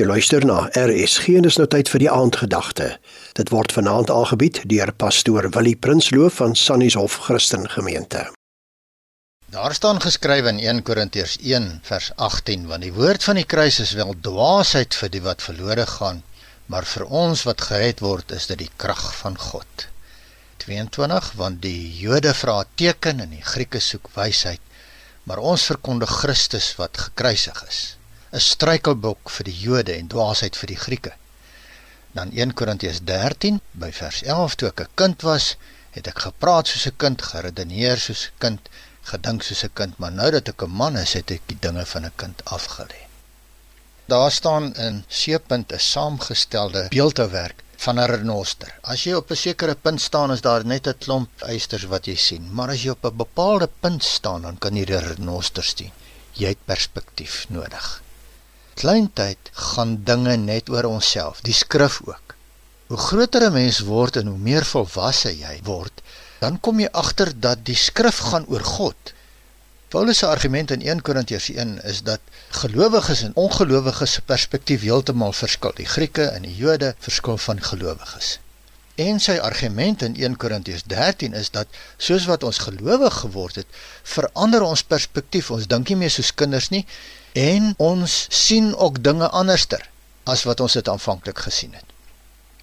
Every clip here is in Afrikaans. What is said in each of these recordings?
Jy luister na RSG en dis nou tyd vir die aandgedagte. Dit word vanaand aangebied deur pastoor Willie Prinsloo van Sannieshof Christen Gemeente. Daar staan geskrywe in 1 Korintiërs 1 vers 18 want die woord van die kruis is wel dwaasheid vir die wat verlore gaan, maar vir ons wat gered word is dit die krag van God. 22 want die Jode vra teken en die Grieke soek wysheid, maar ons verkondig Christus wat gekruisig is. 'n struikelblok vir die Jode en dwaasheid vir die Grieke. Dan 1 Korintiërs 13 by vers 11 toe ek 'n kind was, het ek gepraat soos 'n kind, geredeneer soos 'n kind, gedink soos 'n kind, maar nou dat ek 'n man is, het ek die dinge van 'n kind afgelê. Daar staan in seepunt 'n saamgestelde beeldhouwerk van 'n renoster. As jy op 'n sekere punt staan, is daar net 'n klomp eisters wat jy sien, maar as jy op 'n bepaalde punt staan, dan kan jy die renoster sien. Jy het perspektief nodig klein tyd gaan dinge net oor onsself, die skrif ook. Hoe groter 'n mens word en hoe meer volwasse jy word, dan kom jy agter dat die skrif gaan oor God. Paulus se argument in 1 Korintiërs 1 is dat gelowiges en ongelowiges se perspektief heeltemal verskil. Die Grieke en die Jode verskil van gelowiges. En sy argument in 1 Korintiërs 13 is dat soos wat ons gelowig geword het, verander ons perspektief. Ons dink nie meer soos kinders nie en ons sien ook dinge anderster as wat ons dit aanvanklik gesien het.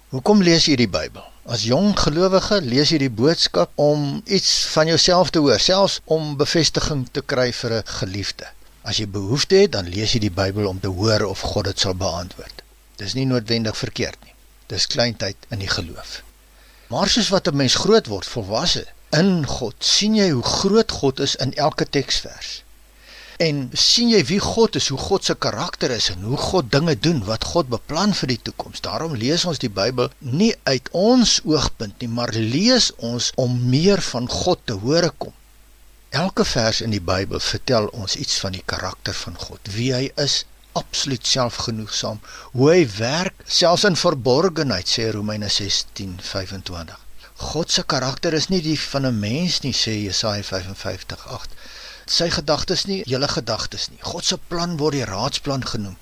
Hoekom lees jy die Bybel? As jong gelowige lees jy die boodskap om iets van jouself te hoor, selfs om bevestiging te kry vir 'n geliefde. As jy behoefte het, dan lees jy die Bybel om te hoor of God dit sal beantwoord. Dis nie noodwendig verkeerd nie. Dis kleintyd in die geloof. Maar soos wat 'n mens groot word, volwasse in God, sien jy hoe groot God is in elke teksvers en sien jy wie God is, hoe God se karakter is en hoe God dinge doen wat God beplan vir die toekoms. Daarom lees ons die Bybel nie uit ons oogpunt nie, maar lees ons om meer van God te hore kom. Elke vers in die Bybel vertel ons iets van die karakter van God, wie hy is, absoluut selfgenoegsaam, hoe hy werk, selfs in verborgenheid, sê Romeine 16:25. God se karakter is nie die van 'n mens nie, sê Jesaja 55:8 sy gedagtes nie julle gedagtes nie. God se plan word die raadsplan genoem.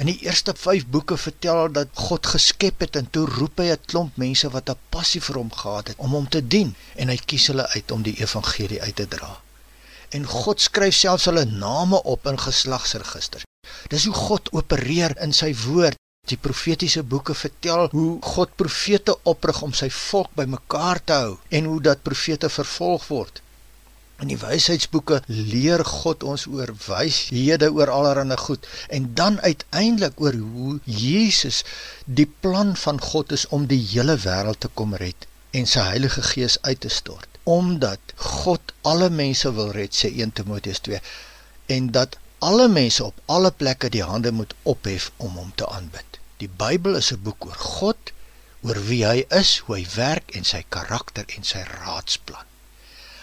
In die eerste 5 boeke vertel dat God geskep het en toe roep hy 'n klomp mense wat 'n passie vir hom gehad het om hom te dien en hy kies hulle uit om die evangelie uit te dra. En God skryf selfs hulle name op in geslagsregisters. Dis hoe God opereer in sy woord. Die profetiese boeke vertel hoe God profete oprig om sy volk bymekaar te hou en hoe dat profete vervolg word. In die wysheidsboeke leer God ons oor wyshede oor allerlei goed en dan uiteindelik oor hoe Jesus die plan van God is om die hele wêreld te kom red en sy Heilige Gees uit te stort omdat God alle mense wil red sê 1 Timoteus 2 en dat alle mense op alle plekke die hande moet ophef om hom te aanbid. Die Bybel is 'n boek oor God, oor wie hy is, hoe hy werk en sy karakter en sy raadsplan.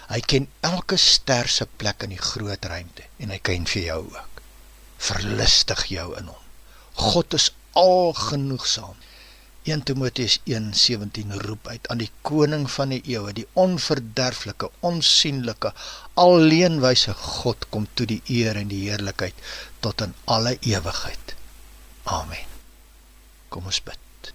Hy ken elke ster se plek in die groot ruimte en hy ken vir jou ook. Verlustig jou in hom. God is algenoegsaam. 1 Timoteus 1:17 roep uit aan die koning van die eeue, die onverderflike, onsigbare, alleenwyse God kom toe die eer en die heerlikheid tot in alle ewigheid. Amen. Kom ons bid.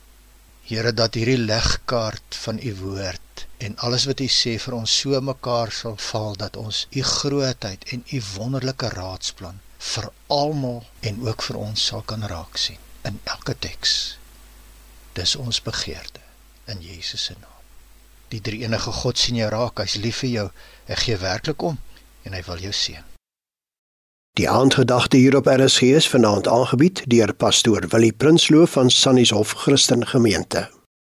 Here dat hierdie legkaart van u woord en alles wat u sê vir ons so mekaar sal val dat ons u grootheid en u wonderlike raadsplan vir almal en ook vir ons sal kan raak sien in elke teks. Dis ons begeerte in Jesus se naam. Die drie enige God sien jou raak, hy's lief vir jou. Hy gee werklik om en hy wil jou seën. Die aandgedagte hier op RSG is vanaand aangebied deur pastoor Willie Prinsloo van Sannieshof Christen Gemeente.